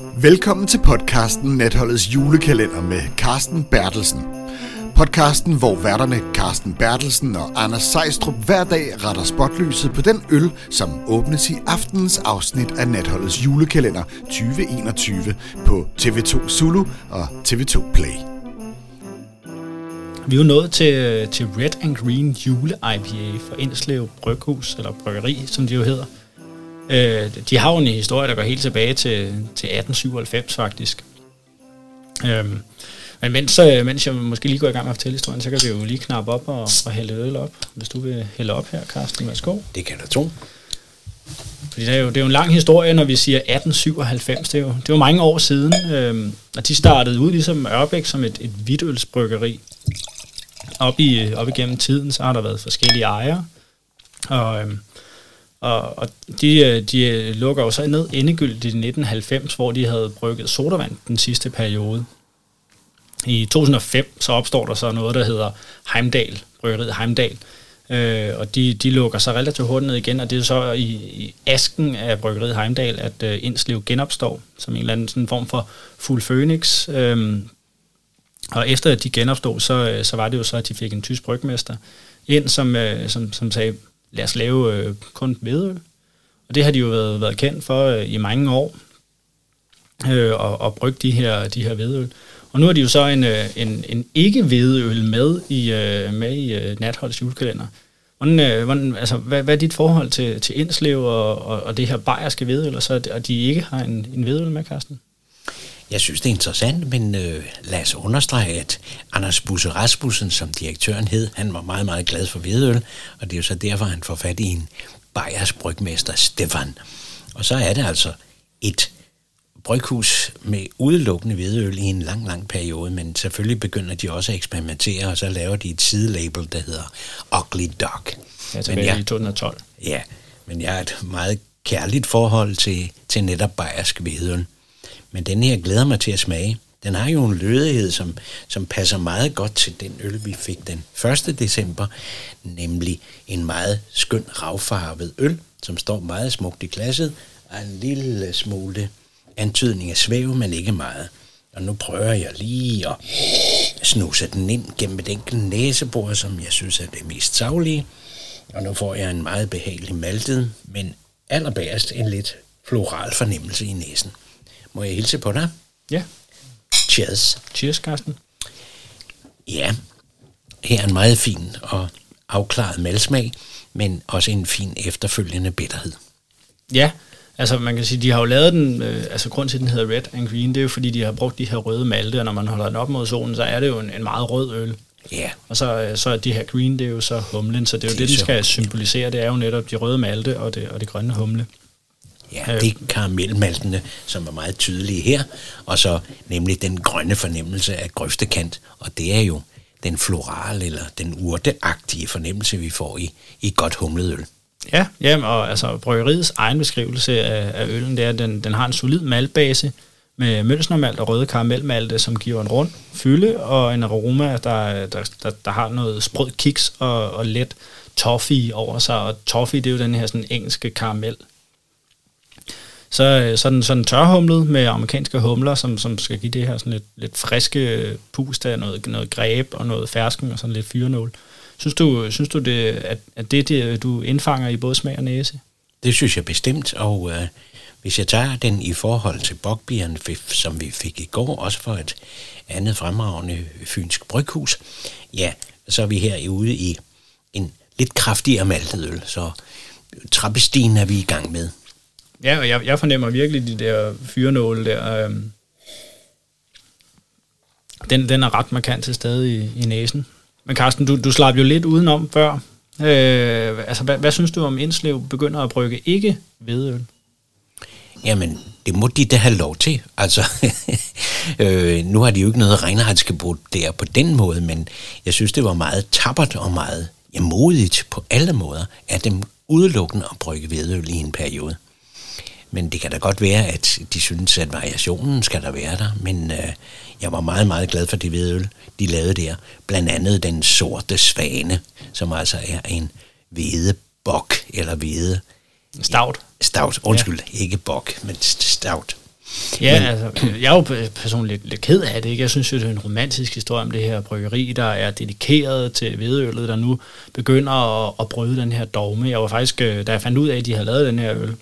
Velkommen til podcasten Natholdets julekalender med Carsten Bertelsen. Podcasten, hvor værterne Carsten Bertelsen og Anders Sejstrup hver dag retter spotlyset på den øl, som åbnes i aftenens afsnit af Natholdets julekalender 2021 på TV2 Zulu og TV2 Play. Vi er jo nået til, til Red and Green Jule IPA for Indslev Bryghus, eller Bryggeri, som de jo hedder. Øh, de har jo en historie, der går helt tilbage til, til 1897 faktisk. Øh, men mens, øh, mens jeg måske lige går i gang med at fortælle historien, så kan vi jo lige knappe op og, og hælde øl op. Hvis du vil hælde op her, Carsten. Værsgo. Det kan du tro. Fordi det er, jo, det er jo en lang historie, når vi siger 1897. Det er jo, det er jo mange år siden. Øh, og de startede ud ligesom Ørbæk som et, et hvidølsbryggeri. Op, i, op igennem tiden, så har der været forskellige ejere. Og, øhm, og, og de, øh, de øh, lukker jo så ned endegyldigt i 1990, hvor de havde brygget sodavand den sidste periode. I 2005 så opstår der så noget, der hedder Heimdal, bryggeriet Heimdal. Øh, og de, de lukker sig relativt hurtigt ned igen, og det er så i, i asken af bryggeriet Heimdal, at øh, Indslev genopstår som en eller anden sådan form for fuld phoenix. Øh, og efter at de genopstod, så, øh, så var det jo så, at de fik en tysk brygmester ind, som, øh, som, som sagde, lad os lave øh, kun hvedøl. Og det har de jo været, været kendt for øh, i mange år, øh, og, og brygge de her, de her hvedøl. Og nu har de jo så en, øh, en, en ikke-hvedøl med i, øh, med i øh, Natholds julekalender. Hvordan, øh, hvordan, altså, hvad, hvad er dit forhold til, til Indslev og, og, og det her bayerske hvedøl, og så at de ikke har en, en hvedøl med, Karsten? Jeg synes, det er interessant, men øh, lad os understrege, at Anders Busse Rasmussen, som direktøren hed, han var meget, meget glad for hvedøl, og det er jo så derfor, han får fat i en Bayers brygmester, Stefan. Og så er det altså et bryghus med udelukkende hvedøl i en lang, lang periode, men selvfølgelig begynder de også at eksperimentere, og så laver de et sidelabel, der hedder Ugly Dog. Ja, tilbage jeg, i 2012. Ja, men jeg har et meget kærligt forhold til, til netop bayersk hvedøl. Men den her glæder mig til at smage. Den har jo en lødighed, som, som passer meget godt til den øl, vi fik den 1. december, nemlig en meget skøn ravfarvet øl, som står meget smukt i glasset, og en lille smule antydning af svæv, men ikke meget. Og nu prøver jeg lige at snuse den ind gennem et enkelt næsebord, som jeg synes er det mest savlige. Og nu får jeg en meget behagelig maltet, men allerbærest en lidt floral fornemmelse i næsen. Må jeg hilse på dig? Ja. Cheers. Cheers, Carsten. Ja, her er en meget fin og afklaret malsmag, men også en fin efterfølgende bitterhed. Ja, altså man kan sige, de har jo lavet den, øh, altså grund til, at den hedder Red and Green, det er jo fordi, de har brugt de her røde malte, og når man holder den op mod solen, så er det jo en, en meget rød øl. Ja. Og så, øh, så er de her green, det er jo så humlen, så det er jo det, det den skal symbolisere, det er jo netop de røde malte og det, og det grønne humle. Ja, det er karamelmaltene, som er meget tydelige her, og så nemlig den grønne fornemmelse af grøftekant, og det er jo den florale eller den urteagtige fornemmelse, vi får i, i godt humlet øl. Ja, ja, og altså bryggeriets egen beskrivelse af, af øllen, det er, at den, den har en solid maltbase med mølsnermalt og røde karamelmalte, som giver en rund fylde og en aroma, der, der, der, der har noget sprød kiks og, og let toffee over sig, og toffee, det er jo den her sådan engelske karamel, så, øh, så den sådan tørhumlet med amerikanske humler, som, som skal give det her sådan lidt, lidt friske pust af noget, noget greb og noget fersken og sådan lidt fyrenål. Synes du, synes du det, at, at det, det, øh, du indfanger i både smag og næse? Det synes jeg bestemt, og øh, hvis jeg tager den i forhold til bokbieren, som vi fik i går, også for et andet fremragende fynsk bryghus, ja, så er vi her ude i en lidt kraftigere maltet øl, så trappestigen er vi i gang med. Ja, og jeg, jeg fornemmer virkelig de der fyrenåle der. Øhm, den, den er ret markant til stede i, i næsen. Men Carsten, du, du slap jo lidt udenom før. Øh, altså, hvad, hvad synes du om Indslev begynder at brygge ikke hvedøl? Jamen, det må de da have lov til. Altså, øh, nu har de jo ikke noget regnartsgebot der på den måde, men jeg synes, det var meget tappert og meget ja, modigt på alle måder, at dem udelukkende at brygge hvedøl i en periode. Men det kan da godt være, at de synes, at variationen skal der være der. Men øh, jeg var meget, meget glad for det hvedøl, de lavede der. Blandt andet den sorte svane, som altså er en hvedebok, eller hvede... Stout. Stout, undskyld, ja. ikke bok, men stout. Ja, Men, altså, jeg er jo personligt lidt ked af det. Ikke? Jeg synes jo, det er en romantisk historie om det her bryggeri, der er dedikeret til hvedeøllet, der nu begynder at, at bryde den her dogme. Jeg var faktisk, øh, da jeg fandt ud af, at de havde lavet den her øl,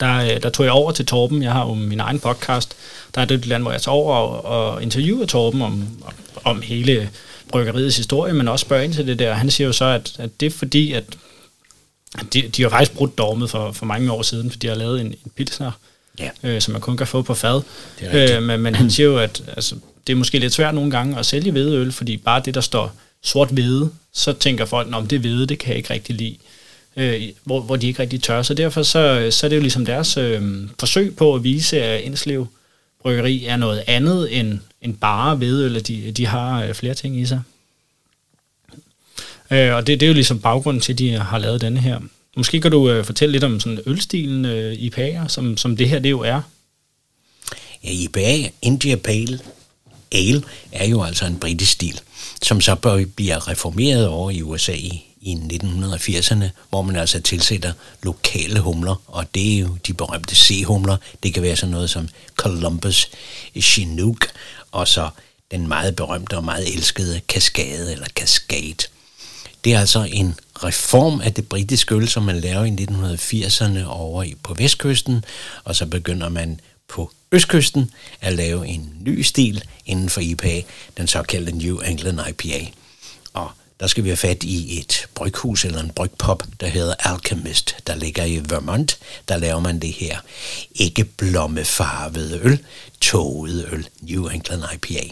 der, øh, der tog jeg over til Torben. Jeg har jo min egen podcast. Der er det land, hvor jeg tager over og, og interviewer Torben om, om hele bryggeriets historie, men også spørger ind til det der. Han siger jo så, at, at det er fordi, at de, de har faktisk brudt dogmet for, for mange år siden, for de har lavet en, en pilsner, ja. øh, som man kun kan få på fad. Øh, men, men han siger jo, at altså, det er måske lidt svært nogle gange at sælge hvedeøl, fordi bare det, der står sort hvede, så tænker folk, om det hvede, det kan jeg ikke rigtig lide. Øh, hvor, hvor de ikke rigtig tør. Så derfor så, øh, så er det jo ligesom deres øh, forsøg på at vise, at Indslev Bryggeri er noget andet end, end bare eller de, de har øh, flere ting i sig. Øh, og det, det er jo ligesom baggrunden til, at de har lavet denne her. Måske kan du øh, fortælle lidt om sådan ølstilen øh, IPA'er, som, som det her det jo er. Ja, IPA, India Pale Ale, er jo altså en britisk stil, som så bliver reformeret over i USA i, i 1980'erne, hvor man altså tilsætter lokale humler, og det er jo de berømte C-humler. Det kan være sådan noget som Columbus, Chinook, og så den meget berømte og meget elskede Cascade eller Cascade. Det er altså en reform af det britiske øl, som man laver i 1980'erne over på vestkysten, og så begynder man på østkysten at lave en ny stil inden for IPA, den såkaldte New England IPA. Og der skal vi have fat i et bryghus eller en brygpop, der hedder Alchemist, der ligger i Vermont. Der laver man det her ikke blommefarvede øl, tåget øl, New England IPA.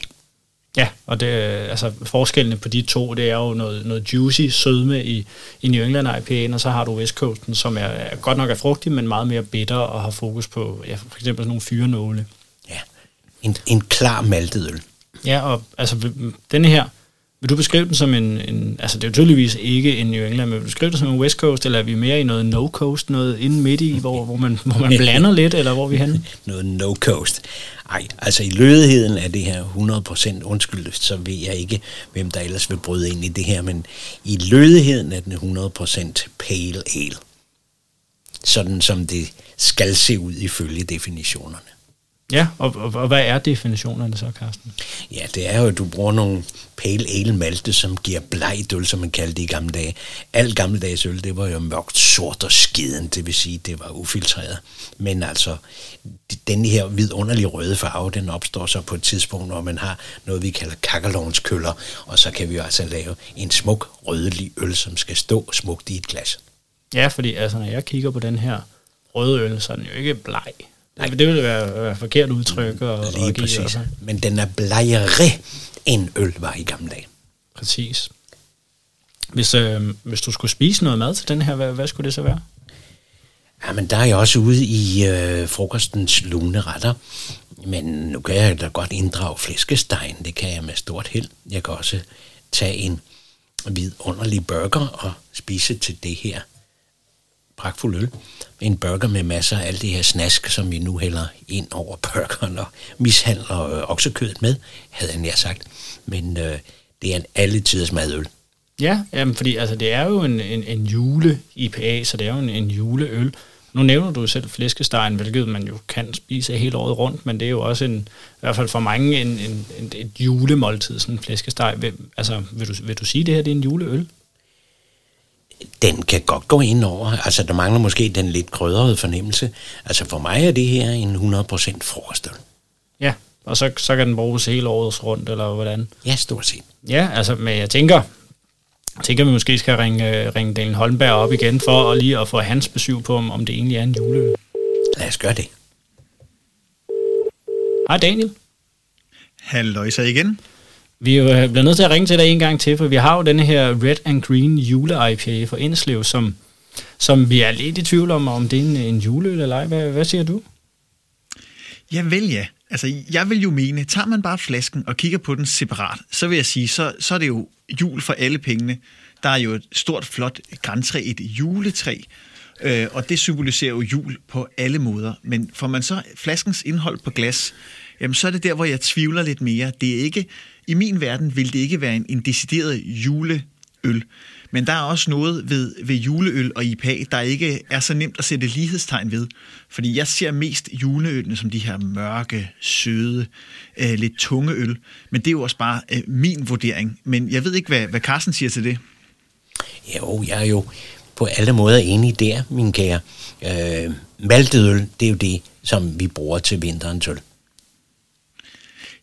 Ja, og det, altså forskellene på de to, det er jo noget, noget juicy sødme i, i New England IPA'en, og så har du West Coasten, som er, er godt nok er frugtig, men meget mere bitter og har fokus på ja, for eksempel sådan nogle fyrenåle. Ja, en, en klar maltet øl. Ja, og altså denne her, vil du beskrive den som en, en, altså det er jo tydeligvis ikke en New England, men vil du beskrive den som en West Coast, eller er vi mere i noget No Coast, noget inde midt i, hvor, hvor, man, hvor man blander lidt, eller hvor er vi henne? noget No Coast. Ej, altså i lødigheden er det her 100% undskyld, så ved jeg ikke, hvem der ellers vil bryde ind i det her, men i lødigheden er den 100% pale ale. Sådan som det skal se ud ifølge definitionerne. Ja, og, og, og hvad er definitionerne så, Carsten? Ja, det er jo, at du bruger nogle pale ale malte, som giver blegt øl, som man kaldte det i gamle dage. Al gammeldags øl, det var jo mørkt sort og skiden, det vil sige, det var ufiltreret. Men altså, den her vidunderlige røde farve, den opstår så på et tidspunkt, hvor man har noget, vi kalder kakkelovnskøller, og så kan vi jo altså lave en smuk rødlig øl, som skal stå smukt i et glas. Ja, fordi altså, når jeg kigger på den her røde øl, så er den jo ikke bleg. Nej, det ville være, være forkert udtryk. Og, Lige og præcis. Også. Men den er blegere end øl var i gamle dage. Præcis. Hvis, øh, hvis du skulle spise noget mad til den her, hvad, hvad skulle det så være? Jamen, der er jeg også ude i øh, frokostens lune retter. Men nu kan jeg da godt inddrage flæskestegen. Det kan jeg med stort held. Jeg kan også tage en vidunderlig burger og spise til det her pragtfuld øl. En burger med masser af alt det her snask, som vi nu hælder ind over burgeren og mishandler øh, oksekødet med, havde jeg nær sagt. Men øh, det er en alle tiders madøl. Ja, jamen, fordi altså, det er jo en, en, en jule-IPA, så det er jo en, en juleøl. Nu nævner du selv flæskestegen, hvilket man jo kan spise hele året rundt, men det er jo også en, i hvert fald for mange en, en, en, et julemåltid, sådan en flæskesteg. Vil, altså, vil du, vil du sige, at det her det er en juleøl? Den kan godt gå ind over. Altså, der mangler måske den lidt krydrede fornemmelse. Altså, for mig er det her en 100% frokostøl. Ja, og så, så kan den bruges hele året rundt, eller hvordan? Ja, stort set. Ja, altså, men jeg tænker, jeg tænker, vi måske skal ringe, ringe Daniel Holmberg op igen, for at lige at få hans besøg på, om, om det egentlig er en juleøl. Lad os gøre det. Hej Daniel. Halløjsa igen. Vi er øh, bliver nødt til at ringe til dig en gang til, for vi har jo denne her Red and Green jule IPA for Indslev, som, som vi er lidt i tvivl om, om det er en, en juleøl eller ej. Hvad, hvad siger du? Ja, vel ja. Altså, jeg vil jo mene, tager man bare flasken og kigger på den separat, så vil jeg sige, så, så er det jo jul for alle pengene. Der er jo et stort, flot græntræ, et juletræ, øh, og det symboliserer jo jul på alle måder. Men får man så flaskens indhold på glas, jamen så er det der, hvor jeg tvivler lidt mere. Det er ikke, i min verden vil det ikke være en, en decideret juleøl. Men der er også noget ved, ved juleøl og IPA, der ikke er så nemt at sætte lighedstegn ved. Fordi jeg ser mest juleølene som de her mørke, søde, øh, lidt tunge øl. Men det er jo også bare øh, min vurdering. Men jeg ved ikke, hvad, hvad Carsten siger til det. Jo, jeg er jo på alle måder enig der, min kære. Øh, maltedøl, det er jo det, som vi bruger til vinterens øl.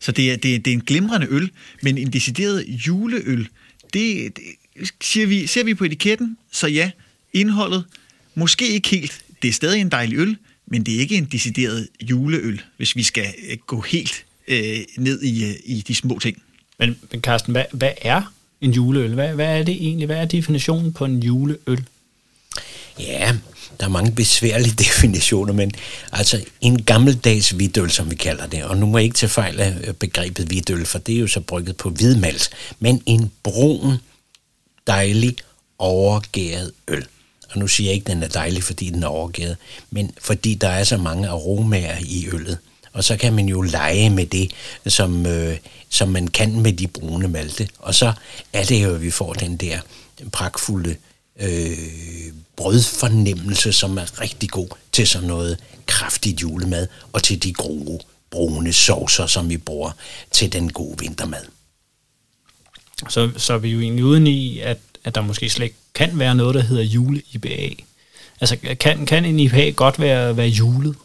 Så det er, det, er, det er en glimrende øl, men en decideret juleøl, det, det siger vi, ser vi på etiketten, så ja, indholdet, måske ikke helt, det er stadig en dejlig øl, men det er ikke en decideret juleøl, hvis vi skal øh, gå helt øh, ned i, øh, i de små ting. Men, men Carsten, hvad, hvad er en juleøl? Hvad, hvad er det egentlig? Hvad er definitionen på en juleøl? Ja, der er mange besværlige definitioner, men altså en gammeldags hvidøl, som vi kalder det, og nu må jeg ikke tage fejl af øh, begrebet hvidøl, for det er jo så brygget på hvidmalt, men en brun, dejlig, overgæret øl. Og nu siger jeg ikke, at den er dejlig, fordi den er overgæret, men fordi der er så mange aromaer i øllet. Og så kan man jo lege med det, som, øh, som man kan med de brune malte. Og så er det jo, at vi får den der pragtfulde øh, brødfornemmelse, som er rigtig god til sådan noget kraftigt julemad, og til de gode brune saucer, som vi bruger til den gode vintermad. Så, så er vi jo egentlig uden i, at, at der måske slet ikke kan være noget, der hedder jule-IPA. Altså, kan, kan en IPA godt være, være julet?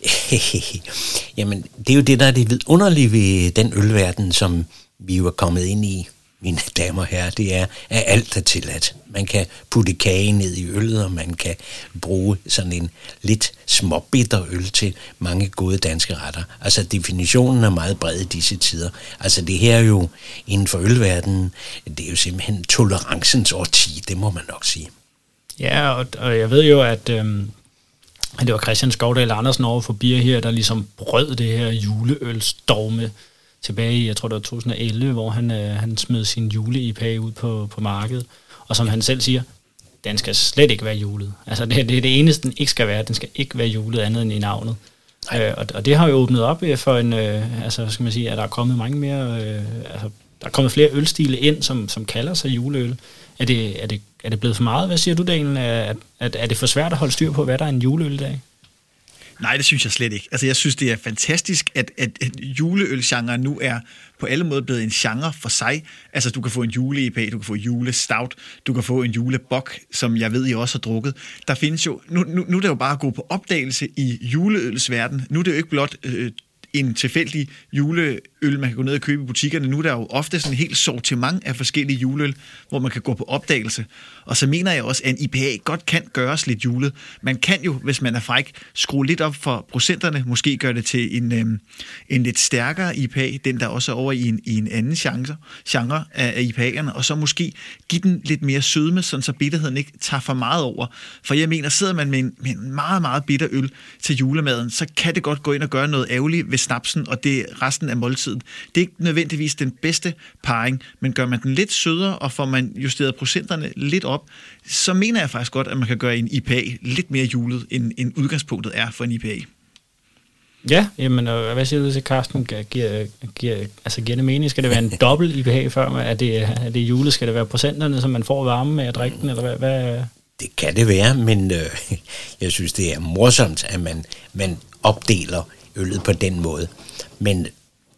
Jamen, det er jo det, der er det vidunderlige ved den ølverden, som vi jo er kommet ind i mine damer og herrer, det er, at alt er tilladt. Man kan putte kage ned i øllet, og man kan bruge sådan en lidt småbitter øl til mange gode danske retter. Altså definitionen er meget bred i disse tider. Altså det her er jo inden for ølverdenen, det er jo simpelthen tolerancens årti, det må man nok sige. Ja, og, og jeg ved jo, at, øhm, at det var Christian Skovdal Andersen over for Bier her, der ligesom brød det her juleølstorme tilbage i, jeg tror det var 2011, hvor han, øh, han smed sin jule-IPA ud på, på markedet. Og som han selv siger, den skal slet ikke være julet. Altså det, det er det eneste, den ikke skal være. Den skal ikke være julet andet end i navnet. Øh, og, og det har jo åbnet op øh, for en, øh, altså skal man sige, at der er kommet mange mere, øh, altså der er kommet flere ølstile ind, som, som kalder sig juleøl. Er det, er, det, er det blevet for meget? Hvad siger du, Daniel? Er, er, er det for svært at holde styr på, hvad der er en juleøl i dag? Nej, det synes jeg slet ikke. Altså, jeg synes, det er fantastisk, at, at, at juleølgenre nu er på alle måder blevet en genre for sig. Altså, du kan få en jule du kan få julestout, du kan få en julebok, som jeg ved, I også har drukket. Der findes jo, nu, nu, nu er det jo bare at gå på opdagelse i juleølsverden. Nu er det jo ikke blot øh, en tilfældig juleøl, man kan gå ned og købe i butikkerne. Nu er der jo ofte sådan en helt sortiment af forskellige juleøl, hvor man kan gå på opdagelse. Og så mener jeg også, at en IPA godt kan gøres lidt julet. Man kan jo, hvis man er fræk, skrue lidt op for procenterne, måske gøre det til en, øhm, en lidt stærkere IPA, den der også er over i en, i en anden genre, genre af, af IPA'erne, og så måske give den lidt mere sødme, sådan så bitterheden ikke tager for meget over. For jeg mener, sidder man med en, med en meget, meget bitter øl til julemaden, så kan det godt gå ind og gøre noget ærgerligt hvis snapsen, og det resten af måltiden. Det er ikke nødvendigvis den bedste parring, men gør man den lidt sødere, og får man justeret procenterne lidt op, så mener jeg faktisk godt, at man kan gøre en IPA lidt mere julet, end, end udgangspunktet er for en IPA. Ja, jamen, og hvad siger du til Carsten? Giver, giver, altså, giver det mening? Skal det være en dobbelt IPA før? Er det, er det julet? Skal det være procenterne, som man får varme med at drikke den? Eller hvad, hvad? Det kan det være, men øh, jeg synes, det er morsomt, at man, man opdeler øllet på den måde. Men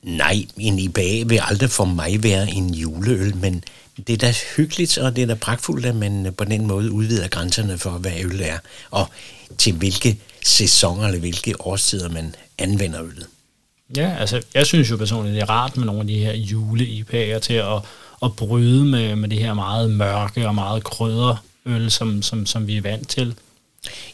nej, en IPA vil aldrig for mig være en juleøl, men det er da hyggeligt, og det er da pragtfuldt, at man på den måde udvider grænserne for, hvad øl er, og til hvilke sæsoner eller hvilke årstider man anvender øllet. Ja, altså jeg synes jo personligt, det er rart med nogle af de her jule-IPA'er til at, at bryde med, med det her meget mørke og meget krydderøl, som, som, som vi er vant til.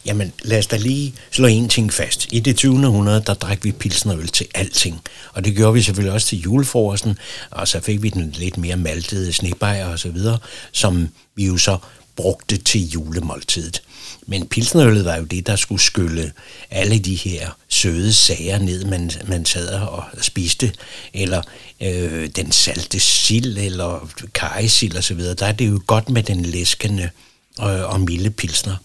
Jamen, lad os da lige slå en ting fast. I det 20. århundrede, der drak vi pilsnerøl til alting. Og det gjorde vi selvfølgelig også til julefrokosten, og så fik vi den lidt mere maltede snebajer og så videre, som vi jo så brugte til julemåltidet. Men pilsnerøllet var jo det, der skulle skylle alle de her søde sager ned, man, man sad og spiste, eller øh, den salte sild, eller kajsild og så videre. Der er det jo godt med den læskende øh, og milde pilsner.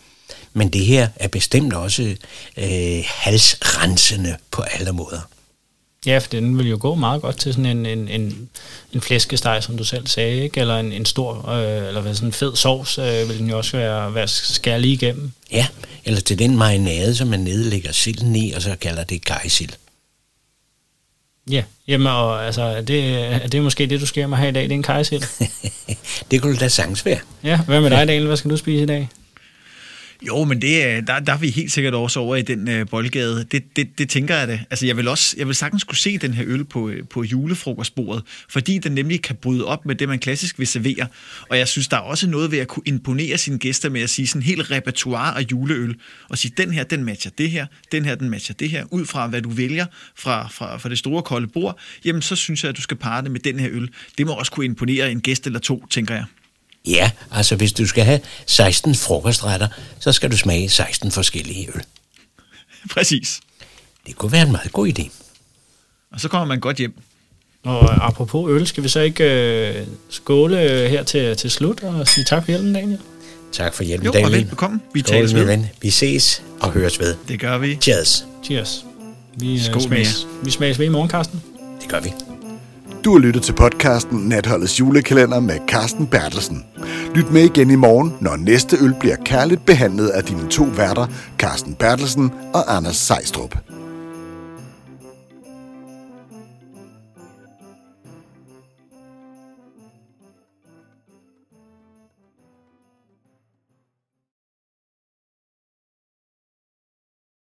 Men det her er bestemt også øh, halsrensende på alle måder. Ja, for den vil jo gå meget godt til sådan en, en, en, en flæskesteg, som du selv sagde, ikke? eller en, en stor, øh, eller hvad, sådan en fed sovs, øh, vil den jo også være, være skær lige igennem. Ja, eller til den marinade, som man nedlægger silden i, og så kalder det kajsild. Ja, jamen, og altså, er det, er det måske det, du skal hjem og have i dag? Det er en kajsild? det kunne da sagtens være. Ja, hvad med dig, Daniel? Hvad skal du spise i dag? Jo, men det, øh, der, der er vi helt sikkert også over i den øh, boldgade. Det, det, det tænker jeg det. Altså, jeg vil også, jeg vil sagtens kunne se den her øl på, øh, på julefrokostbordet, fordi den nemlig kan bryde op med det, man klassisk vil servere. Og jeg synes, der er også noget ved at kunne imponere sine gæster med at sige sådan en helt repertoire af juleøl, og sige, den her, den matcher det her, den her, den matcher det her, ud fra hvad du vælger fra, fra, fra det store kolde bord, jamen så synes jeg, at du skal parre det med den her øl. Det må også kunne imponere en gæst eller to, tænker jeg. Ja, altså hvis du skal have 16 frokostretter, så skal du smage 16 forskellige øl. Præcis. Det kunne være en meget god idé. Og så kommer man godt hjem. Og apropos øl, skal vi så ikke øh, skåle her til, til slut og sige tak for hjælpen, Daniel? Tak for hjælpen, Jo, og Daniel. velbekomme. Vi Skål, tales ved. ven. Vi ses og høres ved. Det gør vi. Cheers. Cheers. Vi, Skål øh, smages, vi smages ved i morgen, Karsten. Det gør vi. Du har lyttet til podcasten Natholdets julekalender med Carsten Bertelsen. Lyt med igen i morgen, når næste øl bliver kærligt behandlet af dine to værter, Carsten Bertelsen og Anders Sejstrup.